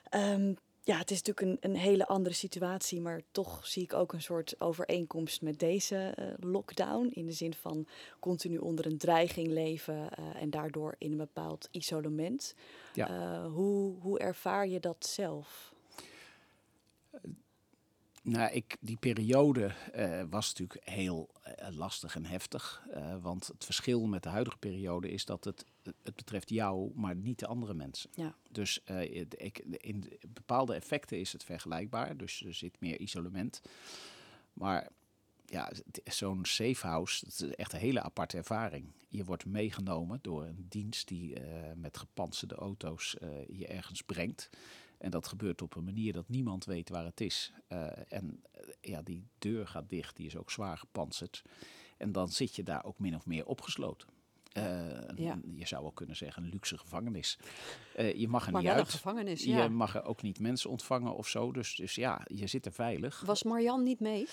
Ehm, ja, het is natuurlijk een, een hele andere situatie, maar toch zie ik ook een soort overeenkomst met deze eh, lockdown. In de zin van continu onder een dreiging leven eh, en daardoor in een bepaald isolement. Ja. Hoe, hoe ervaar je dat zelf? Nou, ik, die periode eh, was natuurlijk heel eh, lastig en heftig. eh, want het verschil met de huidige periode is dat het, het betreft jou, maar niet de andere mensen. Ja. Dus ik, in de- bepaalde effecten is het vergelijkbaar. Dus er zit meer isolement. Maar ja, zo'n safe house, dat is echt een hele aparte ervaring. Je wordt meegenomen door een dienst die met gepantserde auto's je ergens brengt. En dat gebeurt op een manier dat niemand weet waar het is. Eh, en eh, ja, die deur gaat dicht, die is ook zwaar gepantserd. En dan zit je daar ook min of meer opgesloten. Eh, Ja. Je zou wel kunnen zeggen een luxe gevangenis. Je mag er maar niet een uit. gevangenis, ja. Je mag er ook niet mensen ontvangen of zo. Dus, dus ja, je zit er veilig. Was Marjan niet mee?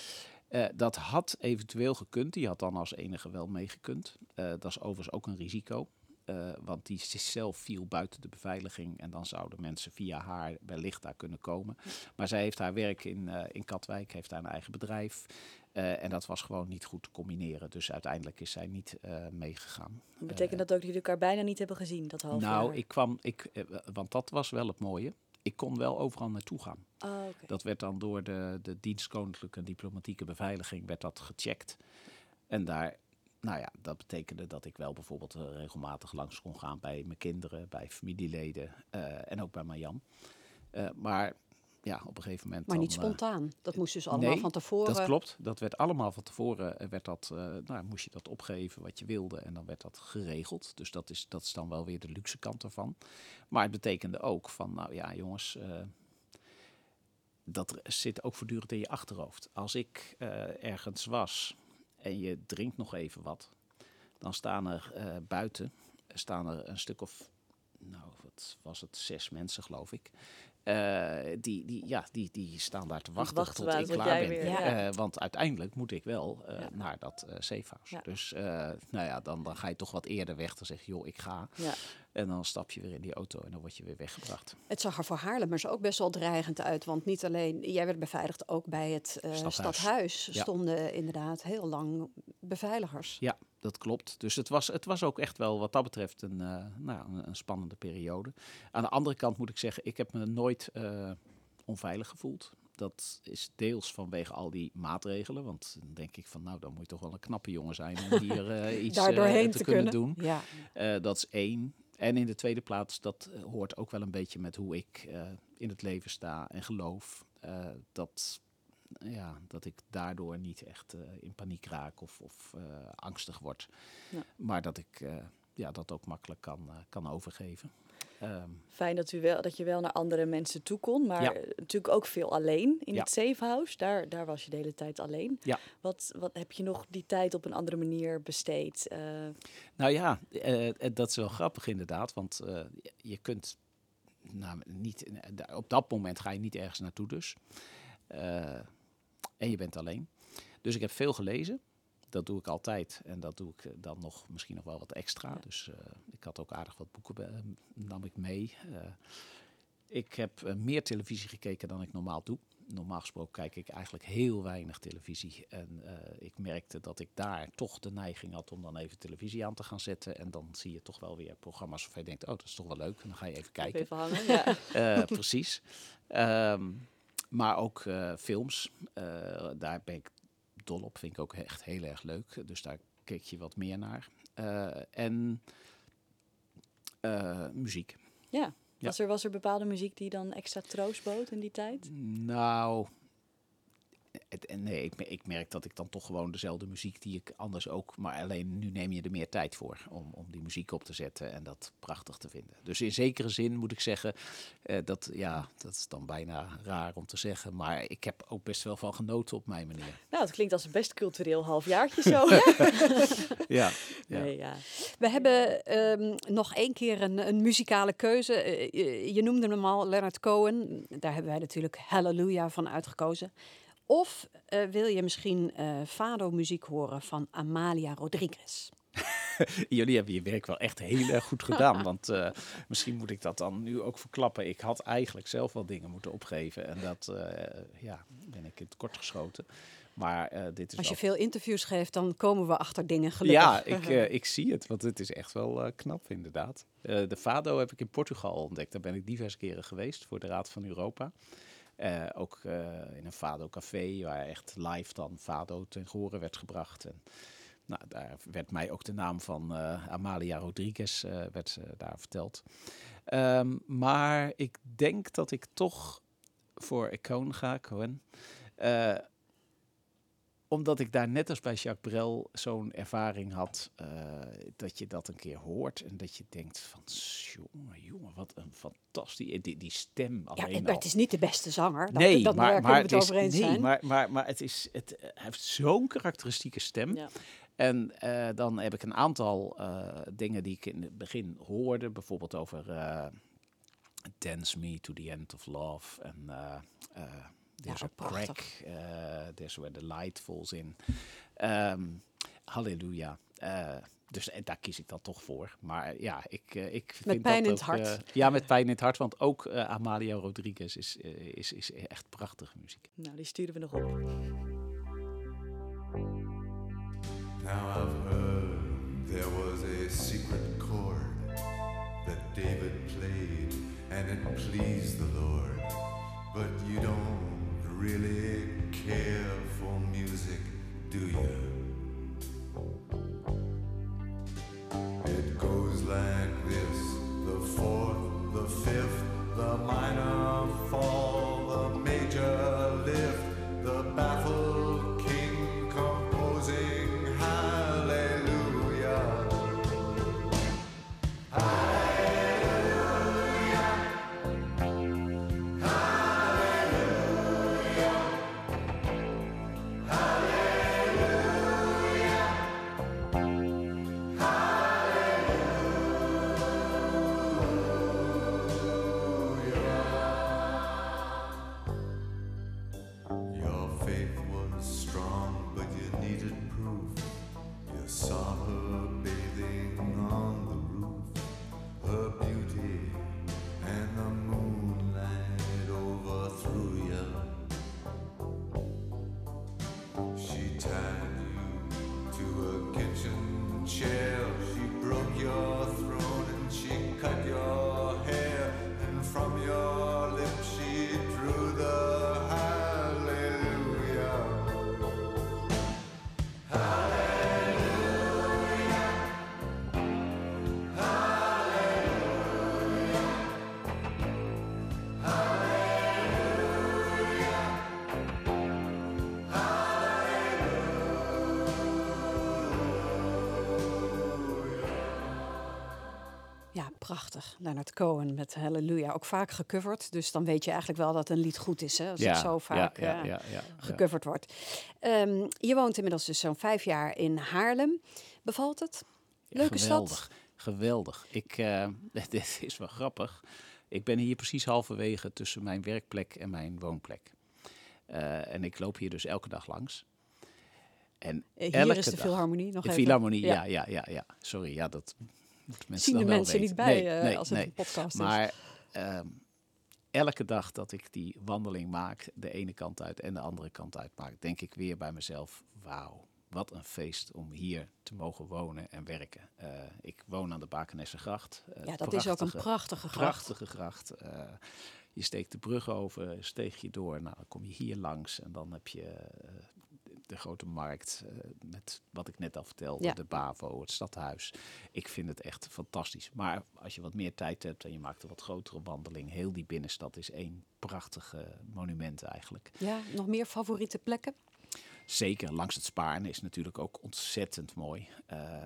Dat had eventueel gekund. Die had dan als enige wel meegekund. Dat is overigens ook een risico. Eh, want die zelf viel buiten de beveiliging. En dan zouden mensen via haar wellicht daar kunnen komen. Maar zij heeft haar werk in, eh, in Katwijk, heeft een eigen bedrijf. Eh, en dat was gewoon niet goed te combineren. Dus uiteindelijk is zij niet meegegaan. Betekent dat ook dat jullie elkaar bijna niet hebben gezien, dat half nou, jaar? ik kwam, ik, want dat was wel het mooie. Ik kon wel overal naartoe gaan. Oh. Dat werd dan door de, de dienst Koninklijke en Diplomatieke Beveiliging werd dat gecheckt. En daar, nou ja, dat betekende dat ik wel bijvoorbeeld eh, regelmatig langs kon gaan bij mijn kinderen, bij familieleden eh, en ook bij Marjan. Eh, maar ja, op een gegeven moment. Maar dan, niet spontaan. Dat moest dus allemaal nee, van tevoren. dat klopt. Dat werd allemaal van tevoren. Werd dat, nou, moest je dat opgeven wat je wilde. En dan werd dat geregeld. Dus dat is, dat is dan wel weer de luxe kant ervan. Maar het betekende ook van, nou ja, jongens. dat zit ook voortdurend in je achterhoofd. Als ik ergens was en je drinkt nog even wat. Dan staan er eh, buiten staan er een stuk of, nou wat was het, zes mensen geloof ik. Eh, die, die, ja, die, die staan daar te wachten, wachten tot waar- ik tot klaar ben. weer- ja. Eh, want uiteindelijk moet ik wel eh, Ja. naar dat eh safehouse. Ja. Dus nou ja, dan, dan ga je toch wat eerder weg. Dan zeg je, joh, ik ga. Ja. En dan stap je weer in die auto en dan word je weer weggebracht. Het zag er voor Haarlemmers ook best wel dreigend uit. Want niet alleen, jij werd beveiligd, ook bij het Stadhuis. stadhuis stonden inderdaad heel lang beveiligers. Ja, dat klopt. Dus het was, het was ook echt wel wat dat betreft een, eh, nou, een, spannende periode. Aan de andere kant moet ik zeggen, ik heb me nooit eh, onveilig gevoeld. Dat is deels vanwege al die maatregelen. Want dan denk ik van, nou, dan moet je toch wel een knappe jongen zijn om hier eh, iets Daar doorheen te, te kunnen, doen. Ja. Dat is één. en in de tweede plaats, dat hoort ook wel een beetje met hoe ik in het leven sta en geloof. dat, ja, dat ik daardoor niet echt eh, in paniek raak of, of eh, angstig word. Ja. Maar dat ik eh, ja, dat ook makkelijk kan, kan overgeven. Ehm, Fijn dat, u wel, dat je wel naar andere mensen toe kon, maar Ja. natuurlijk ook veel alleen in Ja. het safe house. Daar, daar was je de hele tijd alleen. Ja. Wat, wat heb je nog die tijd op een andere manier besteed? Nou ja, dat is wel grappig inderdaad, want je- kunt nou, niet, op dat moment ga je niet ergens naartoe dus. Eh, en je bent alleen. Dus ik heb veel gelezen. Dat doe ik altijd. En dat doe ik eh, dan nog misschien nog wel wat extra. Ja. Dus eh, ik had ook aardig wat boeken bij- nam ik mee. Eh, ik heb eh, meer televisie gekeken dan ik normaal doe. Normaal gesproken kijk ik eigenlijk heel weinig televisie. En eh, ik merkte dat ik daar toch de neiging had om dan even televisie aan te gaan zetten. En dan zie je toch wel weer programma's waarvan je denkt, oh, dat is toch wel leuk. En dan ga je even kijken. Even hangen, ja. Eh, precies. Ehm, maar ook eh, films. Eh, daar ben ik dol op. Vind ik ook echt heel erg leuk. Dus daar keek je wat meer naar. Eh, en muziek. ja. Was, er, was er bepaalde muziek die dan extra troost bood in die tijd? Nou, en nee, ik, ik merk dat ik dan toch gewoon dezelfde muziek die ik anders ook, maar alleen nu neem je er meer tijd voor om, om die muziek op te zetten en dat prachtig te vinden. Dus in zekere zin moet ik zeggen, eh, dat, ja, dat is dan bijna raar om te zeggen, maar ik heb ook best wel van genoten op mijn manier. Nou, het klinkt als een best cultureel halfjaartje zo. Ja, ja. Nee, ja. We hebben ehm, nog één keer een, een muzikale keuze. Eh, je, je noemde hem al, Leonard Cohen. Daar hebben wij natuurlijk Hallelujah van uitgekozen. Of eh, wil je misschien eh fado-muziek horen van Amalia Rodriguez? Jullie hebben je werk wel echt heel erg goed gedaan. Want eh, misschien moet ik dat dan nu ook verklappen. Ik had eigenlijk zelf wel dingen moeten opgeven. En dat ja, ben ik in het kort geschoten. Maar dit is Als je wel... veel interviews geeft, dan komen we achter dingen gelukkig. Ja, ik, ik zie het. Want het is echt wel knap inderdaad. De Fado heb ik in Portugal ontdekt. Daar ben ik diverse keren geweest voor de Raad van Europa. Eh, ook eh, in een Fado-café waar echt live dan Fado ten gehore werd gebracht. En, nou, daar werd mij ook de naam van eh, Amalia Rodriguez werd, daar verteld. Ehm, maar ik denk dat ik toch voor Icon ga, Cohen. Omdat ik daar net als bij Jacques Brel zo'n ervaring had, eh, dat je dat een keer hoort en dat je denkt van, jongen, jongen, wat een fantastisch, die, die stem Ja, alleen maar al. het is niet de beste zanger. Dat, Nee, dat, maar, maar, het het is, nee, zijn. maar, maar, maar het is, het, eh, hij heeft zo'n karakteristieke stem. Ja. En eh, dan heb ik een aantal dingen die ik in het begin hoorde, bijvoorbeeld over Dance Me to the End of Love en There's Ja, a Crack, prachtig. eh, There's Where the Light Falls In. Ehm Halleluja. Eh, dus eh, daar kies ik dan toch voor. Maar ja, ik, ik vind pijn dat in het ook, hart. eh, ja, met pijn in het hart. Want ook eh, Amalia Rodriguez is, is, is echt prachtige muziek. Nou, die sturen we nog op. Now I've heard there was a secret chord that David played and it pleased the Lord. But you don't really care for music, do you? It goes like Leonard Cohen met Hallelujah. Ook vaak gecoverd. Dus dan weet je eigenlijk wel dat een lied goed is. Hè, als het zo vaak ja, ja, eh, ja, ja, ja. gecoverd wordt. Ehm, je woont inmiddels dus zo'n vijf jaar in Haarlem. Bevalt het? Leuke geweldig, stad? Geweldig. Ik, eh, dit is wel grappig. Ik ben hier precies halverwege tussen mijn werkplek en mijn woonplek. Eh, en ik loop hier dus elke dag langs. En Hier elke is de dag- Philharmonie nog De even. Philharmonie, Ja. ja, ja, ja, ja. Sorry, ja, dat moeten Zien de mensen niet bij Nee, eh, nee, als het nee. een podcast is. Maar ehm, elke dag dat ik die wandeling maak, de ene kant uit en de andere kant uit maak, denk ik weer bij mezelf: wauw, wat een feest om hier te mogen wonen en werken. Eh, ik woon aan de Bakenessengracht. eh, ja, dat is ook een prachtige- gracht. Prachtige gracht. Je steekt de brug over, steeg je door. Nou, dan kom je hier langs en dan heb je de grote markt eh, met wat ik net al vertelde, Ja. de Bavo, het stadhuis. Ik vind het echt fantastisch. Maar als je wat meer tijd hebt en je maakt een wat grotere wandeling, heel die binnenstad is één prachtige monument eigenlijk. Ja, nog meer favoriete plekken? Zeker langs het Spaarne is natuurlijk ook ontzettend mooi. Eh,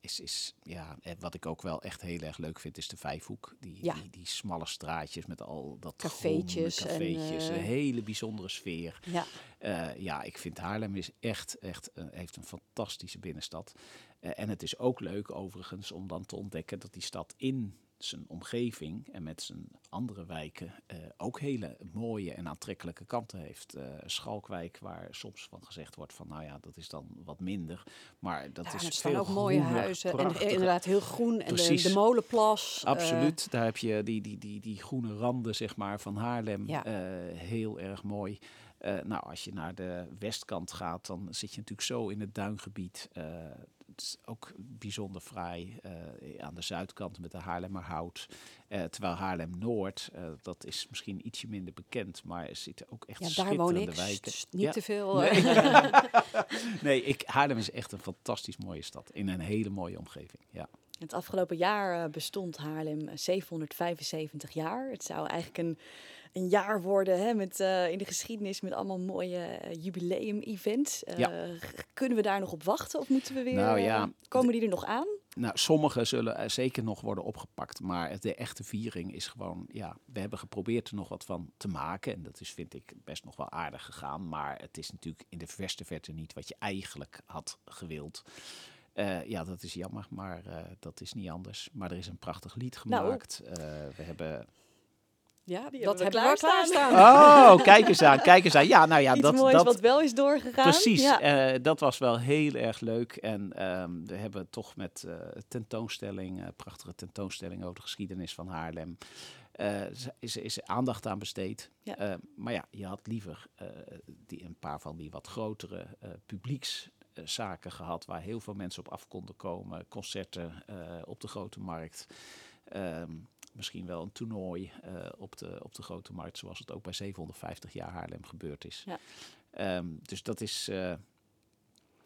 is, is, ja, en wat ik ook wel echt heel erg leuk vind, is de Vijfhoek. Die, Ja. die, die smalle straatjes met al dat Cafeetjes groene, en, eh, een hele bijzondere sfeer. Ja, Eh, ja, ik vind Haarlem is echt, echt, eh, heeft een fantastische binnenstad. En het is ook leuk overigens om dan te ontdekken dat die stad in zijn omgeving en met zijn andere wijken eh, ook hele mooie en aantrekkelijke kanten heeft. Eh, Schalkwijk, waar soms van gezegd wordt van nou ja, dat is dan wat minder. Maar dat ja is staan veel ook mooie huizen. En inderdaad heel groen. En de, de molenplas. eh, Absoluut, daar heb je die, die, die, die groene randen zeg maar, van Haarlem. Ja. Heel erg mooi. Nou, als je naar de westkant gaat, dan zit je natuurlijk zo in het duingebied. Het ook bijzonder fraai eh, aan de zuidkant met de Haarlemmerhout. Eh, terwijl Haarlem-Noord, eh, dat is misschien ietsje minder bekend, maar er zitten ook echt ja, daar schitterende woon ik. wijken. Niet Ja. te veel. Nee. Nee, ik, Haarlem is echt een fantastisch mooie stad. In een hele mooie omgeving. Ja. Het afgelopen jaar bestond Haarlem eh, 775 jaar. Het zou eigenlijk een, een jaar worden hè, met, eh, in de geschiedenis met allemaal mooie eh, jubileum-events. Eh, Ja. Kunnen we daar nog op wachten of moeten we weer... Nou ja, komen die er nog aan? Nou, sommige zullen zeker nog worden opgepakt, maar de echte viering is gewoon, ja, we hebben geprobeerd er nog wat van te maken en dat is, vind ik, best nog wel aardig gegaan, maar het is natuurlijk in de verste verte niet wat je eigenlijk had gewild. Ja, dat is jammer, maar dat is niet anders. Maar er is een prachtig lied Nou. gemaakt. We hebben... ja, Die dat hebben we hebben we klaarstaan. klaarstaan. Oh, kijk eens aan, kijk eens aan. Ja, nou ja, Iets dat, moois dat, wat wel is doorgegaan. Precies, Ja. eh, dat was wel heel erg leuk. En ehm, we hebben toch met eh, tentoonstelling, eh, prachtige tentoonstelling over de geschiedenis van Haarlem, eh, is, is aandacht aan besteed. Ja. Eh, maar ja, je had liever eh, die, een paar van die wat grotere eh publiekszaken gehad, waar heel veel mensen op af konden komen. Concerten eh, op de grote markt. Ehm, misschien wel een toernooi eh, op, de, op de grote markt, zoals het ook bij 750 jaar Haarlem gebeurd is. Ja. Ehm, dus dat is, eh,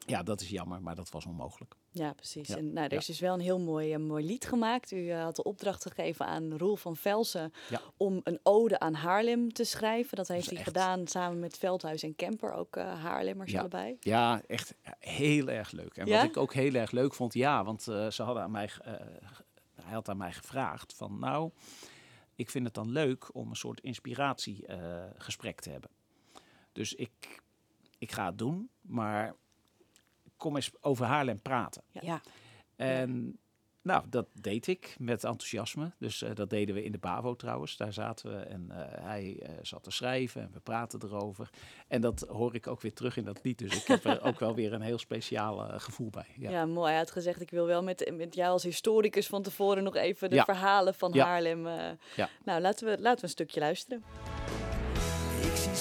ja, dat is jammer, maar dat was onmogelijk. Ja, precies. Ja, En nou, er ja. is dus wel een heel mooi, eh, mooi lied gemaakt. U had de opdracht gegeven aan Roel van Velsen Ja. om een ode aan Haarlem te schrijven. Dat heeft hij echt- gedaan samen met Veldhuis en Kemper, ook eh Haarlemmers allebei. Ja, echt heel erg leuk. En wat ik ook heel erg leuk vond, ja, want ze hadden aan mij, hij had aan mij gevraagd van, nou, ik vind het dan leuk om een soort inspiratiegesprek te hebben. Dus ik, ik ga het doen, maar kom eens over Haarlem praten. Ja. En nou, dat deed ik met enthousiasme. Dus eh, dat deden we in de BAVO trouwens. Daar zaten we en eh, hij eh, zat te schrijven en we praten erover. En dat hoor ik ook weer terug in dat lied. Dus ik heb er ook wel weer een heel speciaal gevoel bij. Ja. Ja. mooi. Hij had gezegd, ik wil wel met, met jou als historicus van tevoren nog even de Ja. verhalen van Ja. Haarlem. eh, Ja. Nou, laten we, laten we een stukje luisteren. Ik zie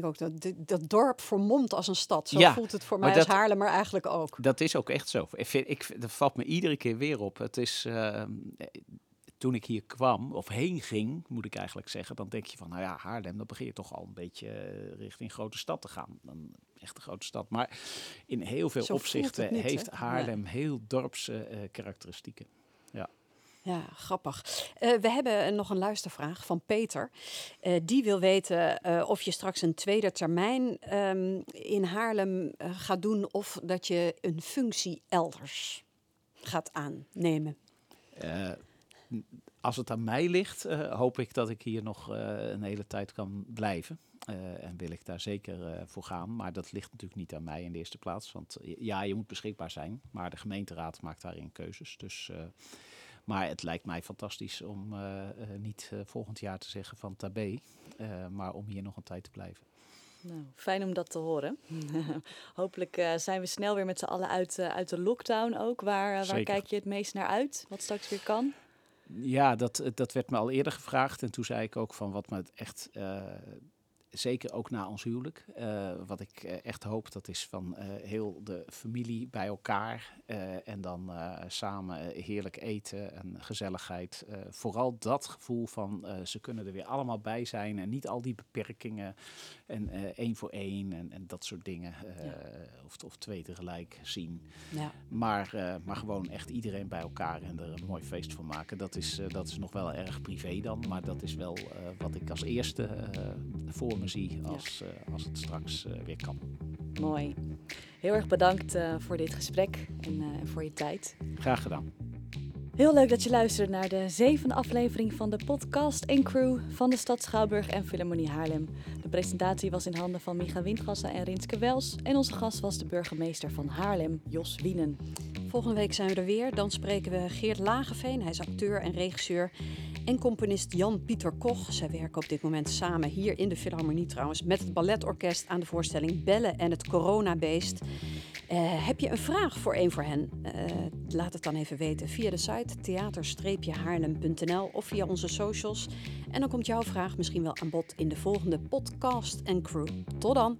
vind ik ook dat, dat, dorp vermomt als een stad. Zo Ja, voelt het voor mij als Haarlem, maar eigenlijk ook. Dat is ook echt zo. Ik vind, ik, dat valt me iedere keer weer op. Het is, eh, toen ik hier kwam, of heen ging, moet ik eigenlijk zeggen, dan denk je van, nou ja, Haarlem, dan begin je toch al een beetje eh, richting grote stad te gaan. Dan echt een grote stad. Maar in heel veel Zo opzichten niet, heeft? Haarlem heel dorpse eh, karakteristieken. Ja, grappig. Eh, we hebben nog een luistervraag van Peter. Eh, die wil weten eh, of je straks een tweede termijn ehm, in Haarlem gaat doen of dat je een functie elders gaat aannemen. Als het aan mij ligt, hoop ik dat ik hier nog een hele tijd kan blijven. En wil ik daar zeker eh, voor gaan. Maar dat ligt natuurlijk niet aan mij in de eerste plaats. Want ja, je moet beschikbaar zijn. Maar de gemeenteraad maakt daarin keuzes. Dus, maar het lijkt mij fantastisch om eh, eh, niet eh, volgend jaar te zeggen van tabé. maar om hier nog een tijd te blijven. Nou, fijn om dat te horen. Hopelijk zijn we snel weer met z'n allen uit, uit de lockdown ook. Waar, waar kijk je het meest naar uit? Wat straks weer kan? Ja, dat, dat werd me al eerder gevraagd. En toen zei ik ook van wat me echt, zeker ook na ons huwelijk, eh, wat ik eh, echt hoop, dat is van eh, heel de familie bij elkaar. en dan samen heerlijk eten en gezelligheid. Vooral dat gevoel van ze kunnen er weer allemaal bij zijn. En niet al die beperkingen. En één voor één en, en dat soort dingen. Ja. of, of twee tegelijk zien. Ja. Maar, maar gewoon echt iedereen bij elkaar en er een mooi feest van maken. Dat is, dat is nog wel erg privé dan. Maar dat is wel wat ik als eerste eh, voor me zie als, eh, als het straks eh, weer kan. Mooi. Heel erg bedankt eh, voor dit gesprek en voor je tijd. Graag gedaan. Heel leuk dat je luisterde naar de zevende aflevering van de podcast en crew van de stad Schouwburg en Philharmonie Haarlem. De presentatie was in handen van Micha Windgassen en Rinske Wels en onze gast was de burgemeester van Haarlem, Jos Wienen. Volgende week zijn we er weer. Dan spreken we Geert Lageveen. Hij is acteur en regisseur. En componist Jan-Pieter Koch. Zij werken op dit moment samen hier in de Philharmonie trouwens... met het balletorkest aan de voorstelling Bellen en het Coronabeest. Eh, heb je een vraag voor een voor hen? Eh, laat het dan even weten via de site theater-haarlem.nl of via onze socials. En dan komt jouw vraag misschien wel aan bod in de volgende podcast en crew. Tot dan!